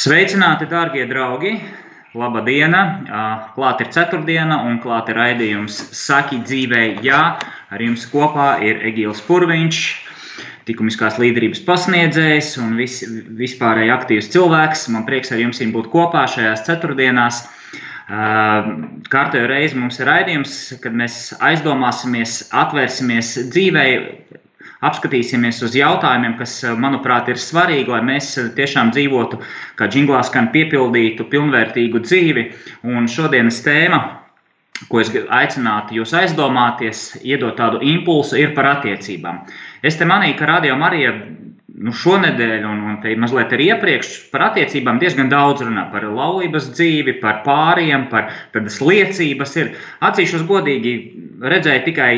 Sveicināti, darbie draugi! Laba diena! Klāt ir ceturtdiena un klāt ir raidījums Saki dzīvē, jā. Ar jums kopā ir Egīls Purviņš, likumiskās līderības pasniedzējs un vis, vispārēji aktīvs cilvēks. Man prieks ar jums būt kopā šajās ceturtdienās. Kārtējo reizi mums ir raidījums, kad mēs aizdomāsimies, atvērsimies dzīvei, apskatīsimies uz jautājumiem, kas, eh, manuprāt, ir svarīgi, lai mēs eh, tiešām dzīvotu, kā džinglā skan, piepildītu, pilnvērtīgu dzīvi. Un šodienas tēma, ko es aicinātu jūs aizdomāties, iedot tādu impulsu, ir par attiecībām. Es te manīju, ka Radio Marija nu, šonadēļ, un, un te mazliet arī iepriekš par attiecībām diezgan daudz runā par laulības dzīvi, par pāriem, par tādas liecības. Ir atzīšos godīgi, redzēju tikai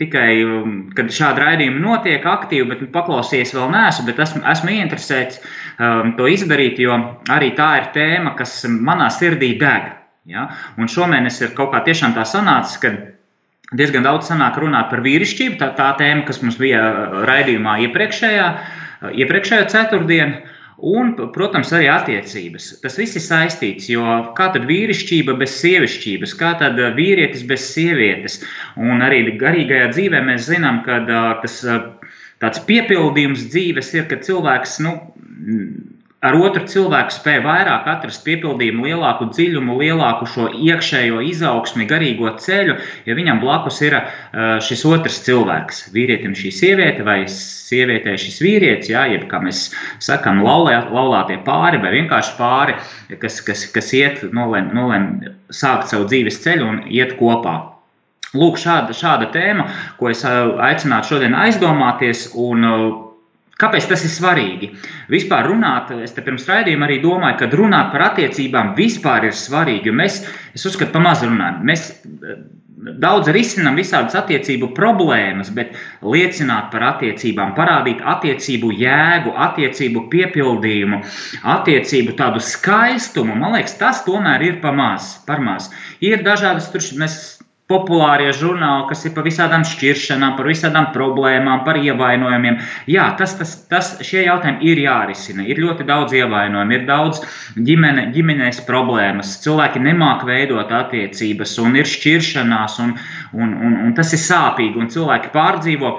tikai, um, kad šāda raidījuma notiek aktīvi, bet nu, paklausījies vēl neesmu, bet esmu, esmu ieinteresēts um, to izdarīt, jo arī tā ir tēma, kas manā sirdī deg. Ja? Un šomēnes ir kaut kā tiešām tā sanācis, ka diezgan daudz sanāk runāt par vīrišķību, tā, tā tēma, kas mums bija raidījumā iepriekšējā, iepriekšējā ceturtdienā. Un, protams, arī attiecības. Tas viss ir saistīts, jo kā tad vīrišķība bez sievišķības, kā tad vīrietis bez sievietes. Un arī garīgajā dzīvē mēs zinām, ka tas tāds piepildījums dzīves ir, ka cilvēks nu, ar otru cilvēku spēj vairāk atrast piepildījumu, lielāku dziļumu, lielāku šo iekšējo izaugsmi, garīgo ceļu, ja viņam blakus ir šis otrs cilvēks. Vīrietim šī sieviete vai sievietē šis vīrietis, jā, jeb kā mēs sakām, laulē, laulātie pāri vai vienkārši pāri, kas, kas, kas iet, nolem, nolem sākt savu dzīves ceļu un iet kopā. Lūk, šāda, šāda tēma, ko es aicinātu šodien aizdomāties un Kāpēc tas ir svarīgi? Vispār runāt, es te pirms raidījuma arī domāju, ka runāt par attiecībām vispār ir svarīgi. Mēs, es uzskatu, pa maz runājam. Mēs eh, daudz risinām visādas attiecību problēmas, bet liecināt par attiecībām, parādīt attiecību jēgu, attiecību piepildījumu, attiecību tādu skaistumu, man liekas, tas tomēr ir pa maz. Par maz. Ir dažādas, tur mēs populārie žurnāli, kas ir par visādām šķiršanām, par visādām problēmām, par ievainojumiem. Jā, tas, tas, tas šie jautājumi ir jārisina. Ir ļoti daudz ievainojumu, ir daudz ģimene, ģimenēs problēmas. Cilvēki nemāk veidot attiecības, un ir šķiršanās, un, un, un, un tas ir sāpīgi, un cilvēki pārdzīvo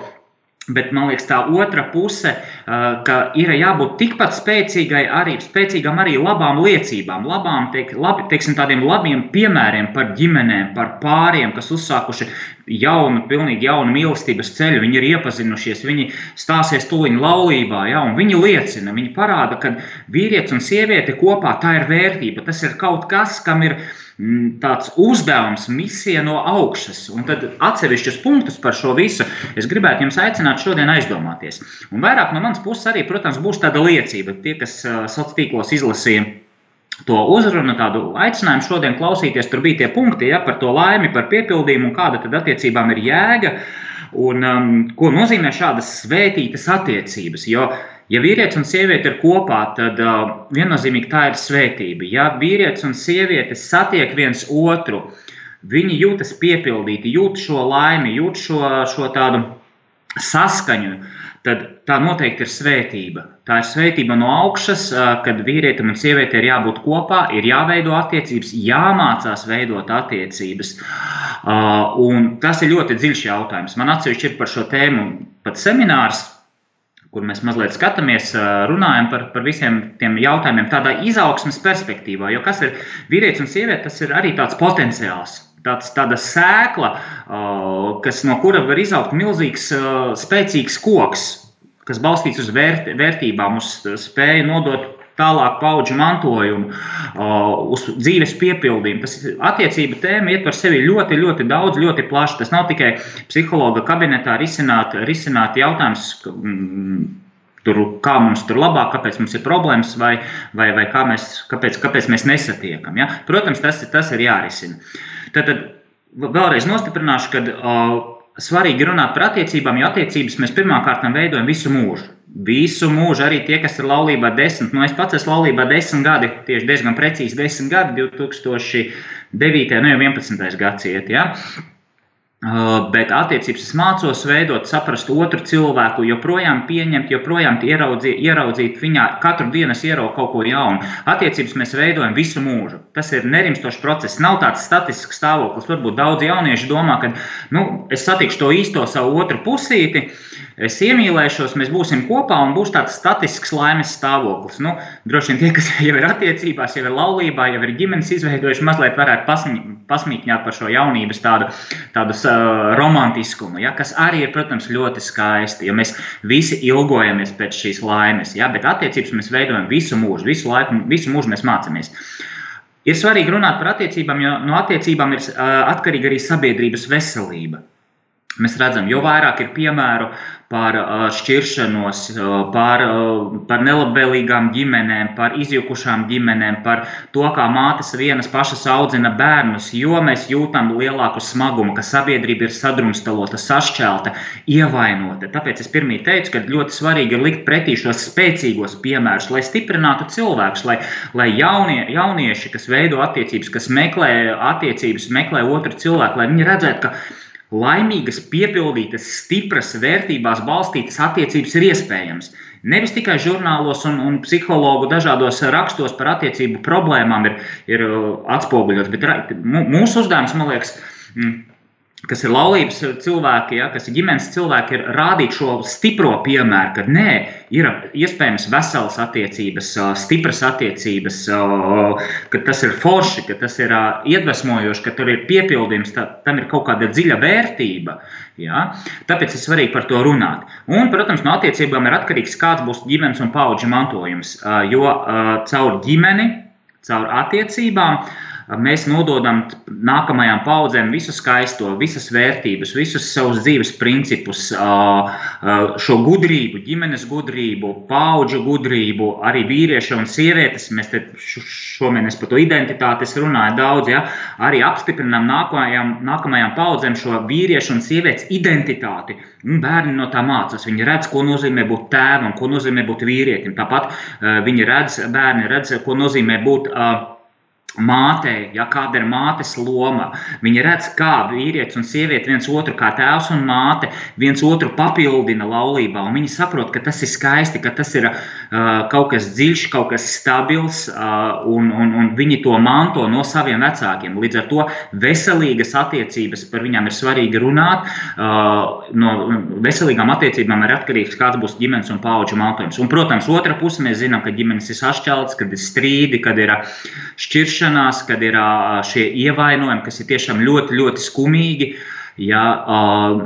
Bet man liekas, tā otra puse, ka ir jābūt tikpat spēcīgai, arī spēcīgam arī labām liecībām, labām, teik, labi, teiksim, tādiem labiem piemēriem par ģimenēm, par pāriem, kas uzsākuši jaunu, pilnīgi jaunu mīlestības ceļu. Viņi ir iepazinušies, viņi stāsies tuliņu laulībā, ja, un viņi liecina, viņi parāda, ka vīrietis un sieviete kopā tā ir vērtība. Tas ir kaut kas, kam ir Mm, tāds uzdevums, misija no augšas. Un tad atsevišķus punktus par šo visu es gribētu jums aicināt šodien aizdomāties. Un vairāk no manas puses arī, protams, būs tāda liecība. Tie, kas sociālos tīklos izlasīja to uzrunu, tādu aicinājumu šodien klausīties, tur bija tie punkti ja, par to laimi, par piepildījumu un kāda tad attiecībām ir jēga. Un, um, ko nozīmē šādas svētītas attiecības? Jo uh, Ja vīrietis un sieviete ir kopā, tad uh, viennozīmīgi tā ir svētība. Ja vīrietis un sieviete satiek viens otru, viņi jūtas piepildīti, jūt šo laimi, jūt šo, šo tādu saskaņu, tad tā noteikti ir svētība. Tā ir svētība no augšas, kad vīrietim un sievietei ir jābūt kopā, ir jāveido attiecības, jāmācās veidot attiecības. Un tas ir ļoti dziļš jautājums. Man atsevišķi ir par šo tēmu pat seminārs kur mēs mazliet skatāmies, runājam par, par visiem tiem jautājumiem, tādā izaugsmes perspektīvā. Jo kas ir vīrietis un sieviete, tas ir arī tāds potenciāls. Tāds, tāda sēkla, kas, no kura var izaugt milzīgs, spēcīgs koks, kas balstīts uz vērt, vērtībām, uz spēju nodot tālāk paudžu mantojumu, uz dzīves piepildījumu. Tas attiecība tēma ietver sevi ļoti, ļoti daudz, ļoti plaši. Tas nav tikai psihologa kabinetā risināt, risināt jautājums. Tur, kā mums tur labāk, kāpēc mums ir problēmas, vai, vai, vai kā mēs, kāpēc, kāpēc mēs nesatiekam. Ja? Protams, tas, tas ir jārisina. Tad, tad vēlreiz nostiprināšu, ka uh, svarīgi runāt par attiecībām, jo attiecības mēs pirmkārt veidojam visu mūžu. Visu mūžu arī tie, kas ir laulībā desmit. Nu, es pats esmu laulībā desmit gadi, tieši diezgan precīzi desmit gadi, 2009. un nu, 11. gadsimta. Ja? Uh, bet attiecības es mācos veidot, saprast otru cilvēku, joprojām pieņemt, joprojām ieraudzīt, ieraudzīt viņā. Katru dienu es ieraugu kaut ko jaunu. Attiecības mēs veidojam visu mūžu. Tas ir nerimstošs process. Nav tāds statisks stāvoklis. Varbūt daudz jauniešu domā, ka nu, es satikšu to īsto savu otru pusīti. Es iemīlēšos, mēs būsim kopā un būs tāds statisks laimes stāvoklis. Nu, droši vien tie, kas jau ir attiecībās, jau ir laulībā, jau ir ģimenes izveidojuši, mazliet varētu pasmī, pasmīkņāt par šo jaunības tādu, tādu uh, romantiskumu, ja, kas arī ir, protams, ļoti skaisti, jo mēs visi ilgojamies pēc šīs laimes, ja, bet attiecības mēs veidojam visu mūžu, visu laiku, visu mūžu mēs mācāmies. Ir svarīgi runāt par attiecībām, jo no attiecībām ir uh, atkarīga arī sabiedrības veselība. Mēs redzam, jo vairāk ir piemēru par šķiršanos, par, par nelabvēlīgām ģimenēm, par izjukušām ģimenēm, par to, kā mātes vienas pašas audzina bērnus, jo mēs jūtam lielāku smagumu, ka sabiedrība ir sadrumstalota, sašķelta, ievainota. Tāpēc es pirmie teicu, ka ļoti svarīgi ir likt pretī šos spēcīgos piemērus, lai stiprinātu cilvēkus, lai, lai jaunie, jaunieši, kas veido attiecības, kas meklē attiecības, meklē otru cilvēku, lai viņi redzētu, ka laimīgas, piepildītas, stipras, vērtībās balstītas attiecības ir iespējams. Nevis tikai žurnālos un, un psihologu dažādos rakstos par attiecību problēmām ir, ir uh, atspoguļots, bet mūsu uzdevums, man liekas, mm, kas ir laulības cilvēki, ja, kas ir ģimenes cilvēki, ir rādīt šo stipro piemēru, ka nē, ir iespējams veselas attiecības, stipras attiecības, ka tas ir forši, ka tas ir iedvesmojoši, ka tur ir piepildījums, tā, tam ir kaut kāda dziļa vērtība. Ja? Tāpēc ir svarīgi par to runāt. Un, protams, no attiecībām ir atkarīgs, kāds būs ģimenes un paudžu mantojums. Jo caur ģimeni, caur attiecībām, mēs nododam nākamajām paudzēm visu skaisto, visas vērtības, visus savus dzīves principus, šo gudrību, ģimenes gudrību, paudžu gudrību, arī vīrieši un sievietes. Mēs te šomēnes par to identitāti runājam daudz, ja? arī apstiprinām nākamajām, nākamajām paudzēm šo vīriešu un sievietes identitāti. Un bērni no tā mācās. Viņi redz, ko nozīmē būt tēvam, ko nozīmē būt vīrietim. Tāpat uh, viņi redz, bērni redz, ko nozīmē būt uh, mātei, ja kāda ir mātes loma. Viņi redz, kā vīrietis un sieviete viens otru, kā tēvs un māte, viens otru papildina laulībā. Viņi saprot, ka tas ir skaisti, ka tas ir uh, kaut kas dziļš, kaut kas stabils, uh, un, un, un viņi to manto no saviem vecākiem. Līdz ar to veselīgas attiecības par viņām ir svarīgi runāt. Uh, no veselīgām attiecībām ir atkarīgs, kāds būs ģimenes un pauģu mantojums. Un, protams, otra puse mēs zinām, ka ģimenes ir sašķeltas, kad ir strīdi, kad ir šķiršanās šķiršanās, kad ir šie ievainojumi, kas ir tiešām ļoti, ļoti skumīgi. Ja,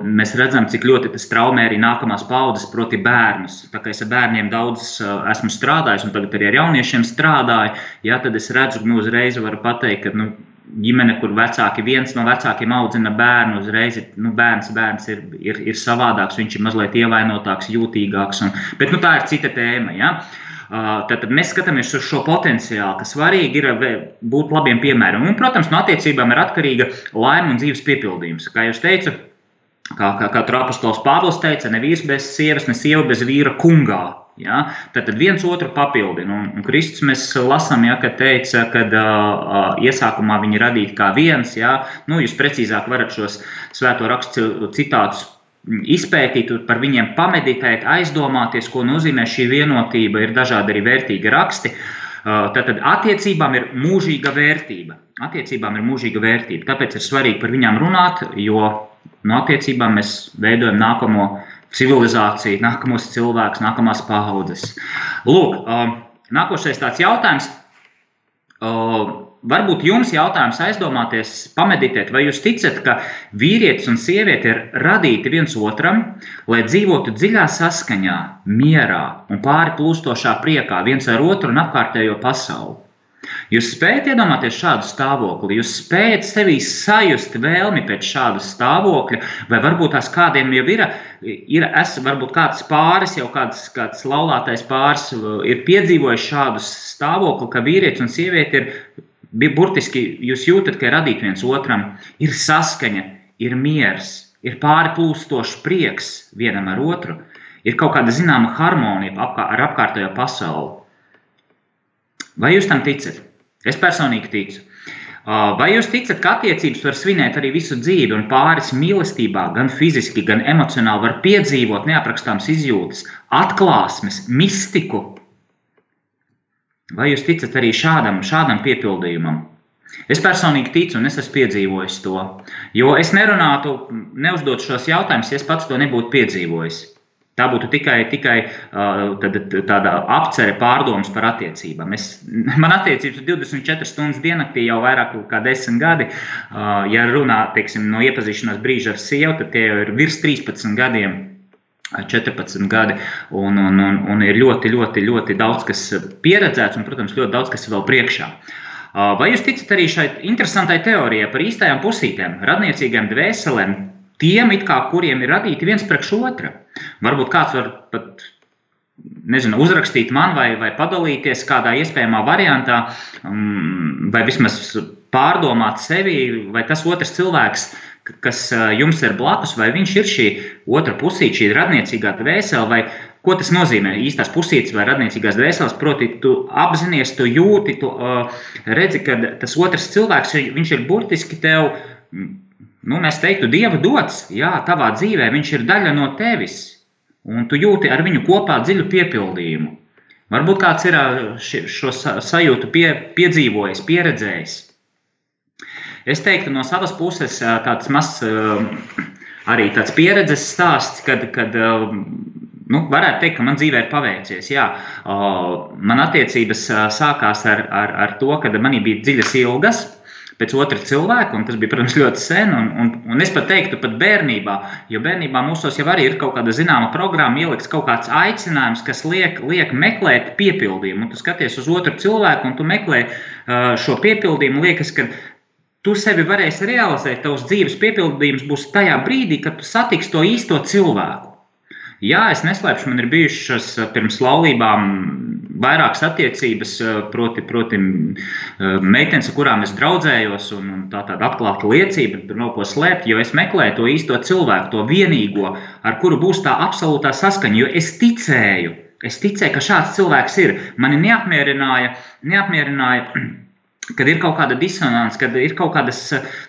mēs redzam, cik ļoti tas traumē arī nākamās paudzes, proti, bērnus. Tā kā es ar bērniem daudz esmu strādājis, un tagad arī ar jauniešiem strādāju, ja, tad es redzu, ka nu, uzreiz varu pateikt, ka nu, ģimene, kur vecāki, viens no vecākiem audzina bērnu, uzreiz nu, bērns, bērns ir, ir, ir savādāks, viņš ir mazliet ievainotāks, jūtīgāks. Un, bet nu, tā ir cita tēma. Ja. Uh, Tad mēs skatāmies uz šo potenciālu, ka svarīgi ir būt labiem piemēram. Un, protams, no attiecībām ir atkarīga laime un dzīves piepildījums. Kā jau teicu, kā, kā, kā apostols Pāvils teica, ne vīrs bez sievas, ne sieva bez vīra kungā. Ja? Tad, viens otru papildina. Un, un Kristus mēs lasām, ja, ka teica, ka uh, iesākumā viņi radīti kā viens. Ja? Nu, jūs precīzāk varat šos svēto rakstu citātus izpētīt, par viņiem pameditēt, aizdomāties, ko nozīmē šī vienotība. Ir dažādi arī vērtīgi raksti. Tātad attiecībām ir mūžīga vērtība. Attiecībām ir mūžīga vērtība. Tāpēc ir svarīgi par viņām runāt, jo no attiecībām mēs veidojam nākamo civilizāciju, nākamos cilvēkus, nākamās paudzes. Lūk, nākošais tāds jautājums. Varbūt jums jautājums aizdomāties, pameditēt, vai jūs ticat, ka vīrietis un sieviete ir radīti viens otram, lai dzīvotu dziļā saskaņā, mierā un pāri plūstošā priekā viens ar otru un apkārtējo pasauli. Jūs spējat iedomāties šādu stāvokli, jūs spējat sevī sajust vēlmi pēc šāda stāvokļa, vai varbūt tās kādiem jau ir, ir es, varbūt kāds pāris, jau kāds, kāds laulātais pāris ir piedzīvojis šādu stāvokli, ka vīrietis un sieviete ir, burtiski jūs jūtat, ka ir radīti viens otram, ir saskaņa, ir miers, ir pāri plūstošs prieks vienam ar otru, ir kaut kāda zināma harmonija ar apkārtējo pasauli. Vai jūs tam ticat? Es personīgi ticu. Vai jūs ticat, ka attiecības var svinēt arī visu dzīvi, un pāris mīlestībā, gan fiziski, gan emocionāli var piedzīvot neaprakstāmas izjūtas, atklāsmes, mistiku? Vai jūs ticat arī šādam, šādam piepildījumam? Es personīgi ticu, un es esmu piedzīvojis to. Jo es nerunātu, neuzdot šos jautājumus, ja es pats to nebūtu piedzīvojis. Tā būtu tikai, tikai uh, tāda apcere pārdomas par attiecībām. Es, man attiecības ir 24 stundas diennaktī jau vairāk kā 10 gadi. Uh, ja runā teiksim, no iepazīšanās brīža ar sievu, tad tie jau ir virs 13 gadiem. 14 gadi, un, un, un, un ir ļoti, ļoti, ļoti daudz kas pieredzēts, un, protams, ļoti daudz kas vēl priekšā. Vai jūs ticat arī šai interesantai teorijai par īstajām pusītēm, radniecīgām dvēselēm, tiem, kā, kuriem ir radīti viens priekš otra? Varbūt kāds var pat nezinu, uzrakstīt man vai, vai padalīties kādā iespējamā variantā, um, vai vismaz pārdomāt sevi, vai tas otrs cilvēks, kas jums ir blakus, vai viņš ir šī otra pusīte, šī radniecīgā dvēsele, vai ko tas nozīmē īstās pusītes vai radniecīgās dvēseles. Proti, tu apzinājies, tu jūti, tu uh, redzi, ka tas otrs cilvēks, viņš ir burtiski tev. Nu, mēs teiktu, Dieva dots, jā, tavā dzīvē viņš ir daļa no tevis un tu jūti ar viņu kopā dziļu piepildījumu. Varbūt kāds ir šo sajūtu pie, piedzīvojis, pieredzējis. Es teiktu, no savas puses, tāds mazs arī tāds pieredzes stāsts, kad, kad nu, varētu teikt, ka man dzīvē ir paveicies. Jā, man attiecības sākās ar, ar, ar to, ka manī bija dziļas ilgas pēc otra cilvēka, un tas bija, protams, ļoti sen. Un, un, un es pat teiktu, pat bērnībā, jo bērnībā mūsos jau arī ir kaut kāda zināma programma, ielikts kaut kāds aicinājums, kas liek, liek meklēt piepildījumu. Un tu skaties uz otru cilvēku, un tu meklē uh, šo piepildījumu. Liekas, ka tu sevi varēsi realizēt, tavs dzīves piepildījums būs tajā brīdī, kad tu satiksi to īsto cilvēku. Jā, es neslēpšu, man ir bijušas pirms laulībām vairākas attiecības, eh, proti, proti eh, meitenes, ar kurām es draudzējos, un, un tā tāda atklāta liecība, tur nav ko slēpt, jo es meklēju to īsto cilvēku, to vienīgo, ar kuru būs tā absolūtā saskaņa, jo es ticēju, es ticēju, ka šāds cilvēks ir. Mani neapmierināja, neapmierināja kad ir kaut kāda disonance, kad ir kaut kādas,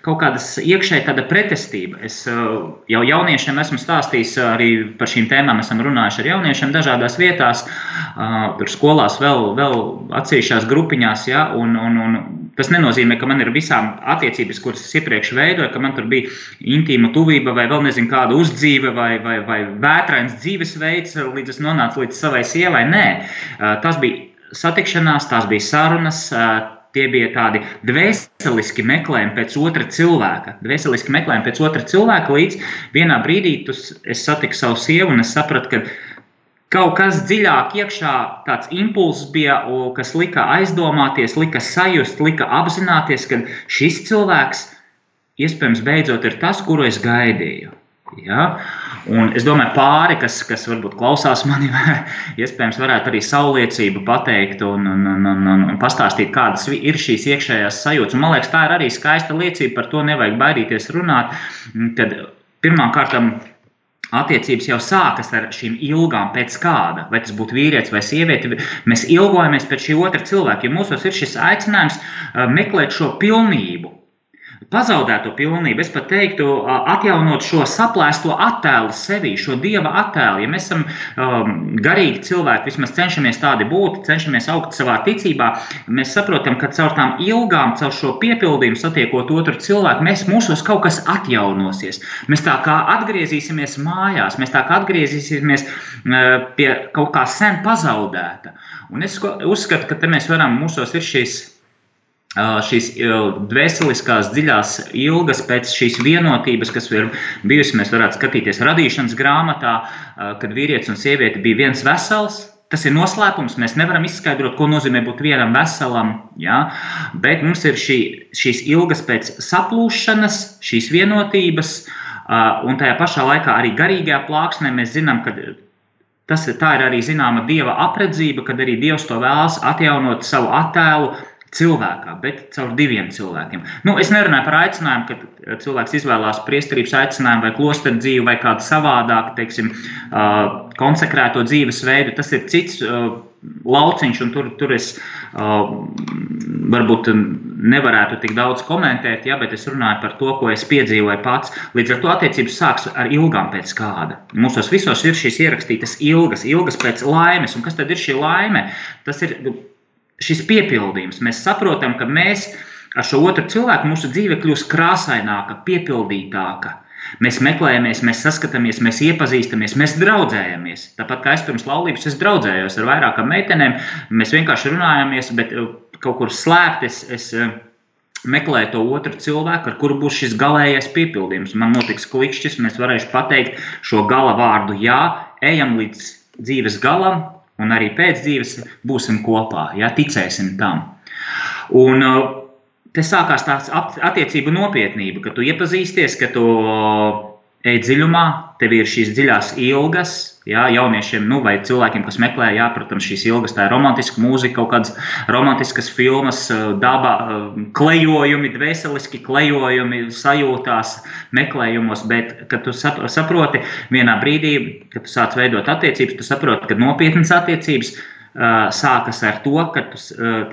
kaut kādas iekšēji tāda pretestība. Es uh, jau jauniešiem esmu stāstījis arī par šīm tēmām, esam runājuši ar jauniešiem dažādās vietās, uh, tur skolās, vēl, vēl atsevišķās grupiņās, ja, un, un, un tas nenozīmē, ka man ir visām attiecības, kuras es iepriekš veidoju, ka man tur bija intīma tuvība vai vēl nezinu kāda uzdzīve vai, vai, vai vētrains dzīvesveids, līdz es nonācu līdz savai sievai. Nē, uh, tas bija satikšanās, tās bija sarunas, Tie bija tādi dvēseliski meklējumi pēc otra cilvēka. Dvēseliski meklējumi pēc otra cilvēka, līdz vienā brīdī tu, es satiku savu sievu un es sapratu, ka kaut kas dziļāk iekšā, tāds impulss bija, kas lika aizdomāties, lika sajust, lika apzināties, ka šis cilvēks iespējams beidzot ir tas, kuru es gaidīju. Ja? Un es domāju, pāri, kas, kas varbūt klausās mani, iespējams, varētu arī saulēcību pateikt un, un, un, un, un pastāstīt, kādas ir šīs iekšējās sajūtas. Un, man liekas, tā ir arī skaista liecība, par to nevajag baidīties runāt. Kad pirmkārt, attiecības jau sākas ar šīm ilgām, pēc kāda, vai tas būtu vīrietis vai sieviete. Mēs ilgojamies pēc šī otra cilvēka, jo mūsos ir šis aicinājums meklēt šo pilnību pazaudēto pilnību. Es pat teiktu, atjaunot šo saplēsto attēlu sevī, šo dieva attēlu. Ja mēs esam um, garīgi cilvēki, vismaz cenšamies tādi būt, cenšamies augt savā ticībā, mēs saprotam, ka caur tām ilgām, caur šo piepildījumu, satiekot otru cilvēku, mēs mūsos kaut kas atjaunosies. Mēs tā kā atgriezīsimies mājās, mēs tā kā atgriezīsimies uh, pie kaut kā sen pazaudēta. Un es uzskatu, ka te mēs varam, mūsos ir šīs šīs dvēseliskās dziļās ilgas pēc šīs vienotības, kas ir bijusi, mēs varētu skatīties radīšanas grāmatā, kad vīrietis un sieviete bija viens vesels, Tas ir noslēpums. Mēs nevaram izskaidrot, ko nozīmē būt vienam veselam. Ja? Bet mums ir šī, šīs ilgas pēc saplūšanas, šīs vienotības, un tajā pašā laikā arī garīgajā plāksnē mēs zinām, ka tas, tā ir arī zināma dieva apredzība, kad arī dievs to vēlas atjaunot savu attēlu cilvēkā, bet caur diviem cilvēkiem. Nu, es nerunāju par aicinājumu, ka cilvēks izvēlās priesterības aicinājumu vai klosteru dzīvi vai kādu savādāku, teiksim, konsekrēto dzīvesveidu. Tas ir cits lauciņš, un tur, tur es varbūt nevarētu tik daudz komentēt, ja, bet es runāju par to, ko es piedzīvoju pats. Līdz ar to attiecības sāks ar ilgām pēc kāda. Mūsos visos ir šīs ierakstītas ilgas, ilgas pēc laimes. Un kas tad ir šī laime? Tas ir šis piepildījums. Mēs saprotam, ka mēs ar šo otru cilvēku mūsu dzīve kļūst krāsaināka, piepildītāka. Mēs meklējamies, mēs saskatāmies, mēs iepazīstamies, mēs draudzējamies. Tāpat kā es pirms laulības es draudzējos ar vairākām meitenēm, mēs vienkārši runājāmies, bet uh, kaut kur slēpt es, es uh, meklēju to otru cilvēku, ar kuru būs šis galīgais piepildījums. Man notiks klikšķis, un es varēšu pateikt šo gala vārdu, jā, ejam līdz dzīves galam, un arī pēc dzīves būsim kopā, ja ticēsim tam. Un uh, te sākās tāds attiecību nopietnība, ka tu iepazīsties, ka tu ej dziļumā, tev ir šīs dziļās ilgas, jā, jauniešiem nu, vai cilvēkiem, kas meklē, jā, protams, šīs ilgas, tā ir romantiska mūzika, kaut kādas romantiskas filmas, dabā, klejojumi, dvēseliski klejojumi, sajūtās, meklējumos, bet, kad tu saproti vienā brīdī, kad tu sāc veidot attiecības, tu saproti, ka nopietnas attiecības sākas ar to, ka tu,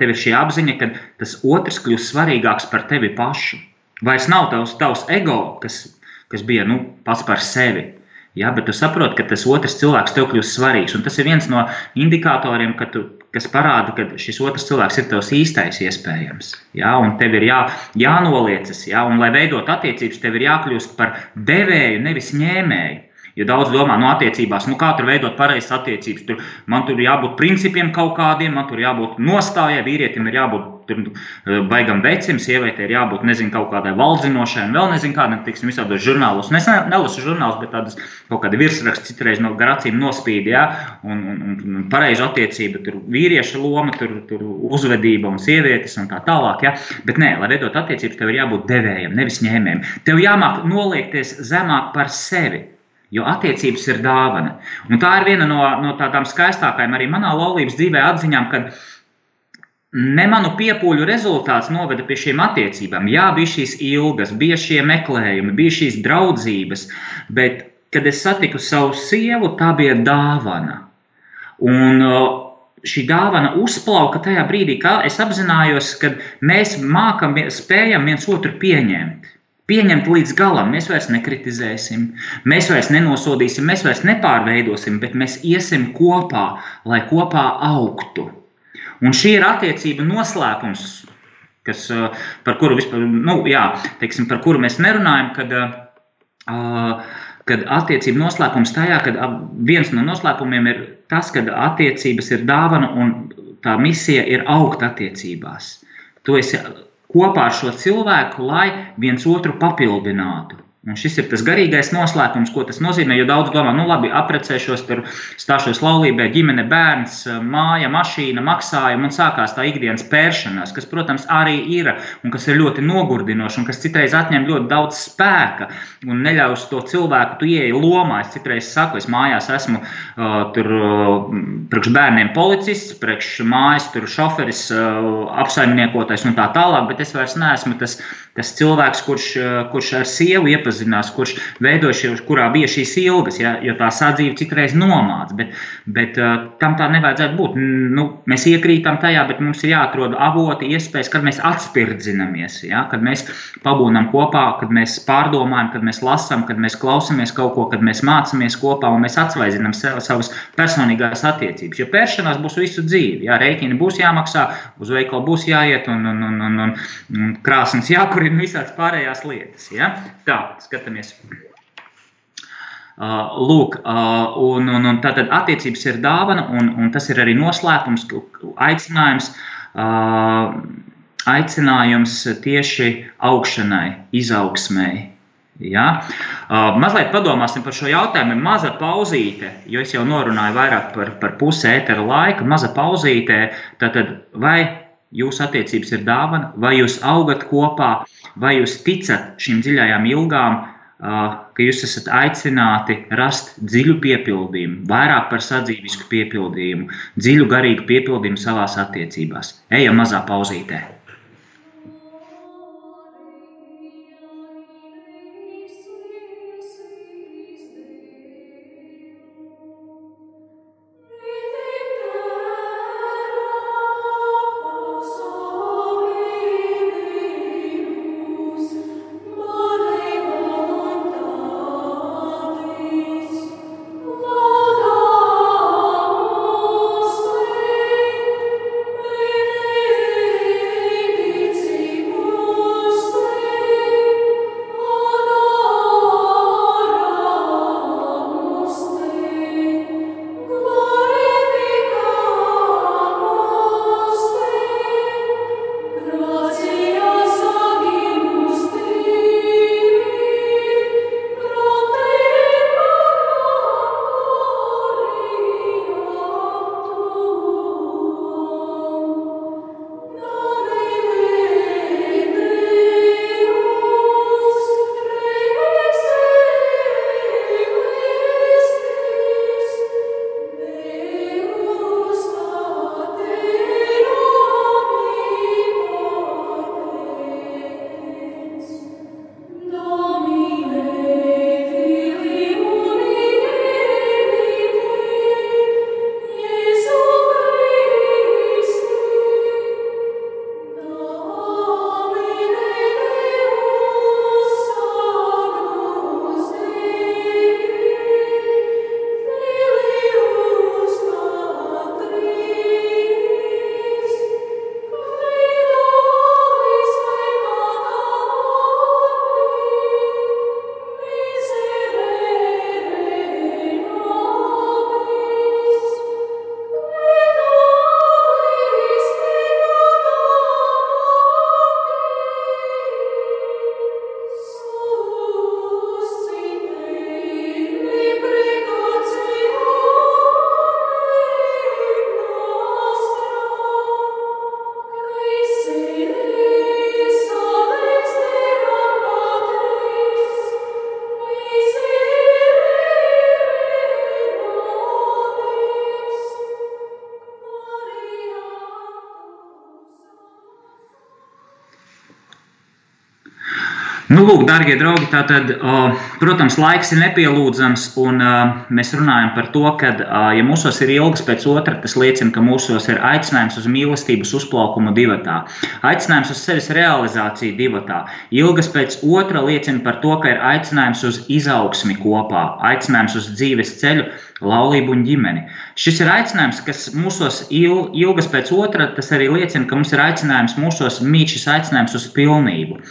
tev ir šī apziņa, ka tas otrs kļūst svarīgāks par tevi pašu. Vairs nav tavs, tavs ego, kas kas bija nu, pats par sevi. Ja, bet tu saproti, ka tas otrs cilvēks tev kļūst svarīgs. Un tas ir viens no indikatoriem, tu, kas parāda, ka šis otrs cilvēks ir tavs īstais iespējams. Ja, un tev ir jā, jānoliecas, ja, un lai veidot attiecības, tev ir jākļūst par devēju, nevis ņēmēju. Jo daudz domā, no nu, attiecībās, nu kā tur veidot pareizas attiecības. Tur, man tur jābūt principiem kaut kādiem, man tur jābūt nostājai, vīrietim ir jābūt tur eh, baigam vecim, sievietei ir jābūt nezinu, kaut kādai valdzinošai, un vēl nezinu, kādam tiksim, visādos žurnālos. Es nelasu žurnālus, bet tādas kaut kādi virsraksti citreiz no garacīm nospīd, ja, un, un, un, un pareizu attiecību, tur vīrieša loma, tur, tur uzvedība un sievietes un tā tālāk. Ja. Bet nē, lai veidot attiecības, tev ir jābūt devējam, nevis ņēmējam. Tev jāmāk noliekties zemāk par sevi. Jo attiecības ir dāvana. Un tā ir viena no, no tādām skaistākajām arī manā laulības dzīvē atziņām, kad ne manu piepūļu rezultāts noveda pie šīm attiecībām. Jā, bija šīs ilgas, bija šie meklējumi, bija šīs draudzības, bet, kad es satiku savu sievu, tā bija dāvana. Un šī dāvana uzplauka tajā brīdī, kad es apzinājos, ka mēs mākam, spējam viens otru pieņemt pieņemt līdz galam. Mēs vairs nekritizēsim, mēs vairs nenosodīsim, mēs vairs nepārveidosim, bet mēs iesim kopā, lai kopā augtu. Un šī ir attiecība noslēpums, kas, uh, par, kuru vispār, nu, jā, teiksim, par kuru mēs nerunājam. Kad, uh, kad attiecība noslēpums tajā, ka viens no noslēpumiem ir tas, ka attiecības ir dāvana un tā misija ir augt attiecībās. Tu esi kopā ar šo cilvēku, lai viens otru papildinātu. Un šis ir tas garīgais noslēpums, ko tas nozīmē. Jo daudz domā, nu labi, apprecēšos, tur stāšos laulībā, ģimene, bērns, māja, mašīna, maksājumi un sākās tā ikdienas pēršanās, kas, protams, arī ir un kas ir ļoti nogurdinoši un kas citreiz atņem ļoti daudz spēka un neļaus to cilvēku, tu ieeji lomā. Es citreiz saku, es mājās esmu uh, tur uh, priekš bērniem policists, priekš mājas tur šoferis, uh, apsaimniekotais un tā tālāk, bet es vairs neesmu tas tas cilvēks, kurš, eh, kurš ar sievu iepazinās, kurš veidoja šī, kurā bija šīs ilgas, ja, jo tā sadzīve citreiz nomāca, bet, bet uh, tam tā nevajadzētu būt. Nu, mēs iekrītam tajā, bet mums ir jāatrod avoti, iespējas, kad mēs atspirdzinamies, ja, kad mēs pabūnam kopā, kad mēs pārdomājam, kad mēs lasām, kad mēs klausamies kaut ko, kad mēs mācāmies kopā un mēs atsvaizinām sev, savas personīgās attiecības. Jo pēršanās būs visu dzīvi, ja rēķini būs jāmaksā, uz veikalu būs jāiet un, un, un, un, un krāsnes jākur un visādas pārējās lietas. Ja? Tā, skatāmies. Uh, lūk, uh, un, un, un tātad attiecības ir dāvana, un, un tas ir arī noslēpums, aicinājums, uh, aicinājums tieši augšanai, izaugsmēji. Ja? Uh, mazliet padomāsim par šo jautājumu. Maza pauzīte, jo es jau norunāju vairāk par, par pusi ētera laika. Maza pauzīte, tad vai jūsu attiecības ir dāvana, vai jūs augat kopā, vai jūs ticat šīm dziļajām ilgām, ka jūs esat aicināti rast dziļu piepildījumu, vairāk par sadzīvisku piepildījumu, dziļu garīgu piepildījumu savās attiecībās. Ejam mazā pauzītē! Nu, lūk, darbie draugi, tātad, protams, laiks ir nepielūdzams, un mēs runājam par to, ka, ja mūsos ir ilgas pēc otra, tas liecina, ka mūsos ir aicinājums uz mīlestības uzplaukumu divatā, aicinājums uz sevis realizāciju divatā. Ilgas pēc otra liecina par to, ka ir aicinājums uz izaugsmi kopā, aicinājums uz dzīves ceļu, laulību un ģimeni. Šis ir aicinājums, kas mūsos il, ilgas pēc otra, tas arī liecina, ka mums ir aicinājums mūsos mīt šis aicinājums uz pilnību.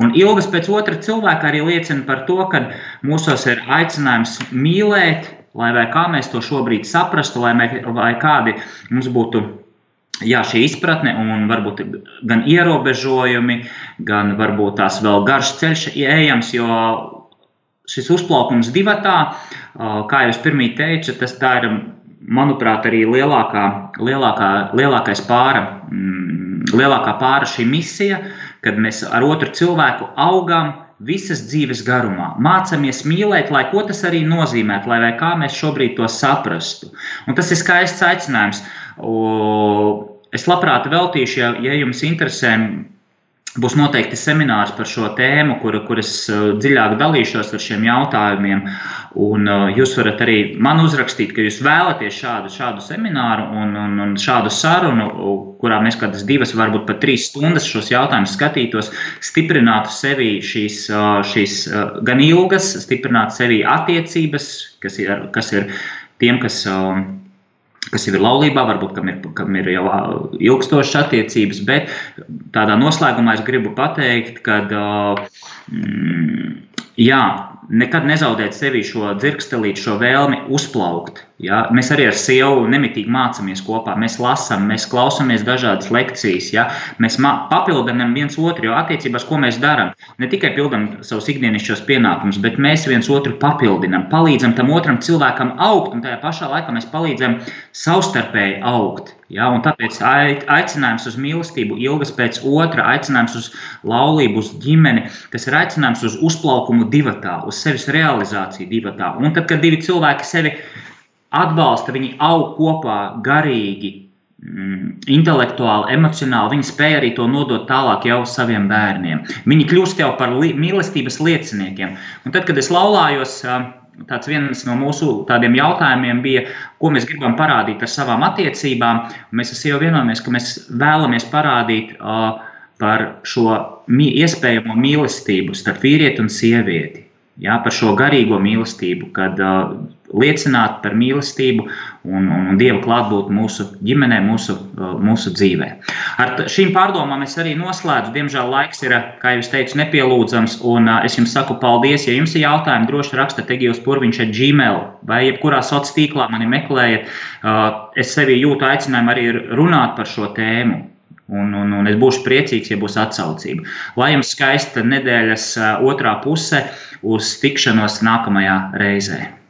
Un ilgas pēc otra cilvēka arī liecina par to, ka mūsos ir aicinājums mīlēt, lai kā mēs to šobrīd saprastu, lai, mē, lai kādi mums būtu jā, šī izpratne un varbūt gan ierobežojumi, gan varbūt tās vēl garš ceļš ejams, jo šis uzplaukums divatā, kā jau es pirmie teicu, tas tā ir, manuprāt, arī lielākā, lielākā, lielākais pāra, mm, lielākā pāra šī misija, kad mēs ar otru cilvēku augam visas dzīves garumā. Mācāmies mīlēt, lai ko tas arī nozīmētu, lai kā mēs šobrīd to saprastu. Un tas ir skaists aicinājums. Es labprāt veltīšu, ja, ja jums interesē Būs noteikti seminārs par šo tēmu, kur, kur es uh, dziļāk dalīšos ar šiem jautājumiem. Un, uh, jūs varat arī man uzrakstīt, ka jūs vēlaties šādu, šādu semināru un, un, un šādu sarunu, kurā mēs kādas divas, varbūt pat trīs stundas šos jautājumus skatītos, stiprinātu sevi šīs, uh, šīs gan ilgas, stiprinātu sevi attiecības, kas ir, kas ir tiem, kas kas jau ir laulībā, varbūt kam ir, kam ir jau ilgstošas attiecības, bet tādā noslēgumā es gribu pateikt, ka mm, jā, nekad nezaudēt sevi šo dzirkstelīt, šo vēlmi uzplaukt. Ja? Mēs arī ar sievu nemitīgi mācāmies kopā, mēs lasām, mēs klausāmies dažādas lekcijas, ja? mēs papildinām viens otru, jo attiecībās, ko mēs darām, ne tikai pildām savus ikdienišķos pienākumus, bet mēs viens otru papildinām, palīdzam tam otram cilvēkam augt, un tajā pašā laikā mēs palīdzam savstarpēji augt. Ja, tāpēc aicinājums uz mīlestību, ilgas pēc otra, aicinājums uz laulību, uz ģimeni, tas ir aicinājums uz uzplaukumu divatā, uz sevis realizāciju divatā. Un tad, kad divi cilvēki sevi atbalsta, viņi aug kopā garīgi, mm, intelektuāli, emocionāli. Viņi spēja arī to nodot tālāk jau saviem bērniem. Viņi kļūst jau par li mīlestības lieciniekiem. Un tad, kad es laulājos, tāds viens no mūsu tādiem jautājumiem bija, ko mēs gribam parādīt ar savām attiecībām. Mēs jau vienojamies, ka mēs vēlamies parādīt uh, par šo iespējamo mīlestību starp vīrieti un sievieti. Jā, par šo garīgo mīlestību, kad uh, liecināt par mīlestību un, un, un Dieva klātbūtni mūsu ģimenē, mūsu, uh, mūsu dzīvē. Ar šīm pārdomām es arī noslēdzu. Diemžēl laiks ir, kā jau teicu, nepielūdzams. Un uh, es jums saku paldies. Ja jums ir jautājumi, droši rakstiet Egijos Purviņš ar Gmail vai jebkurā sociālā tīklā mani meklējiet. Uh, es sevi jūtu aicinājumu arī runāt par šo tēmu. Un, un, un es būšu priecīgs, ja būs atsaucība. Lai jums skaista nedēļas otrā puse, uz tikšanos nākamajā reizē.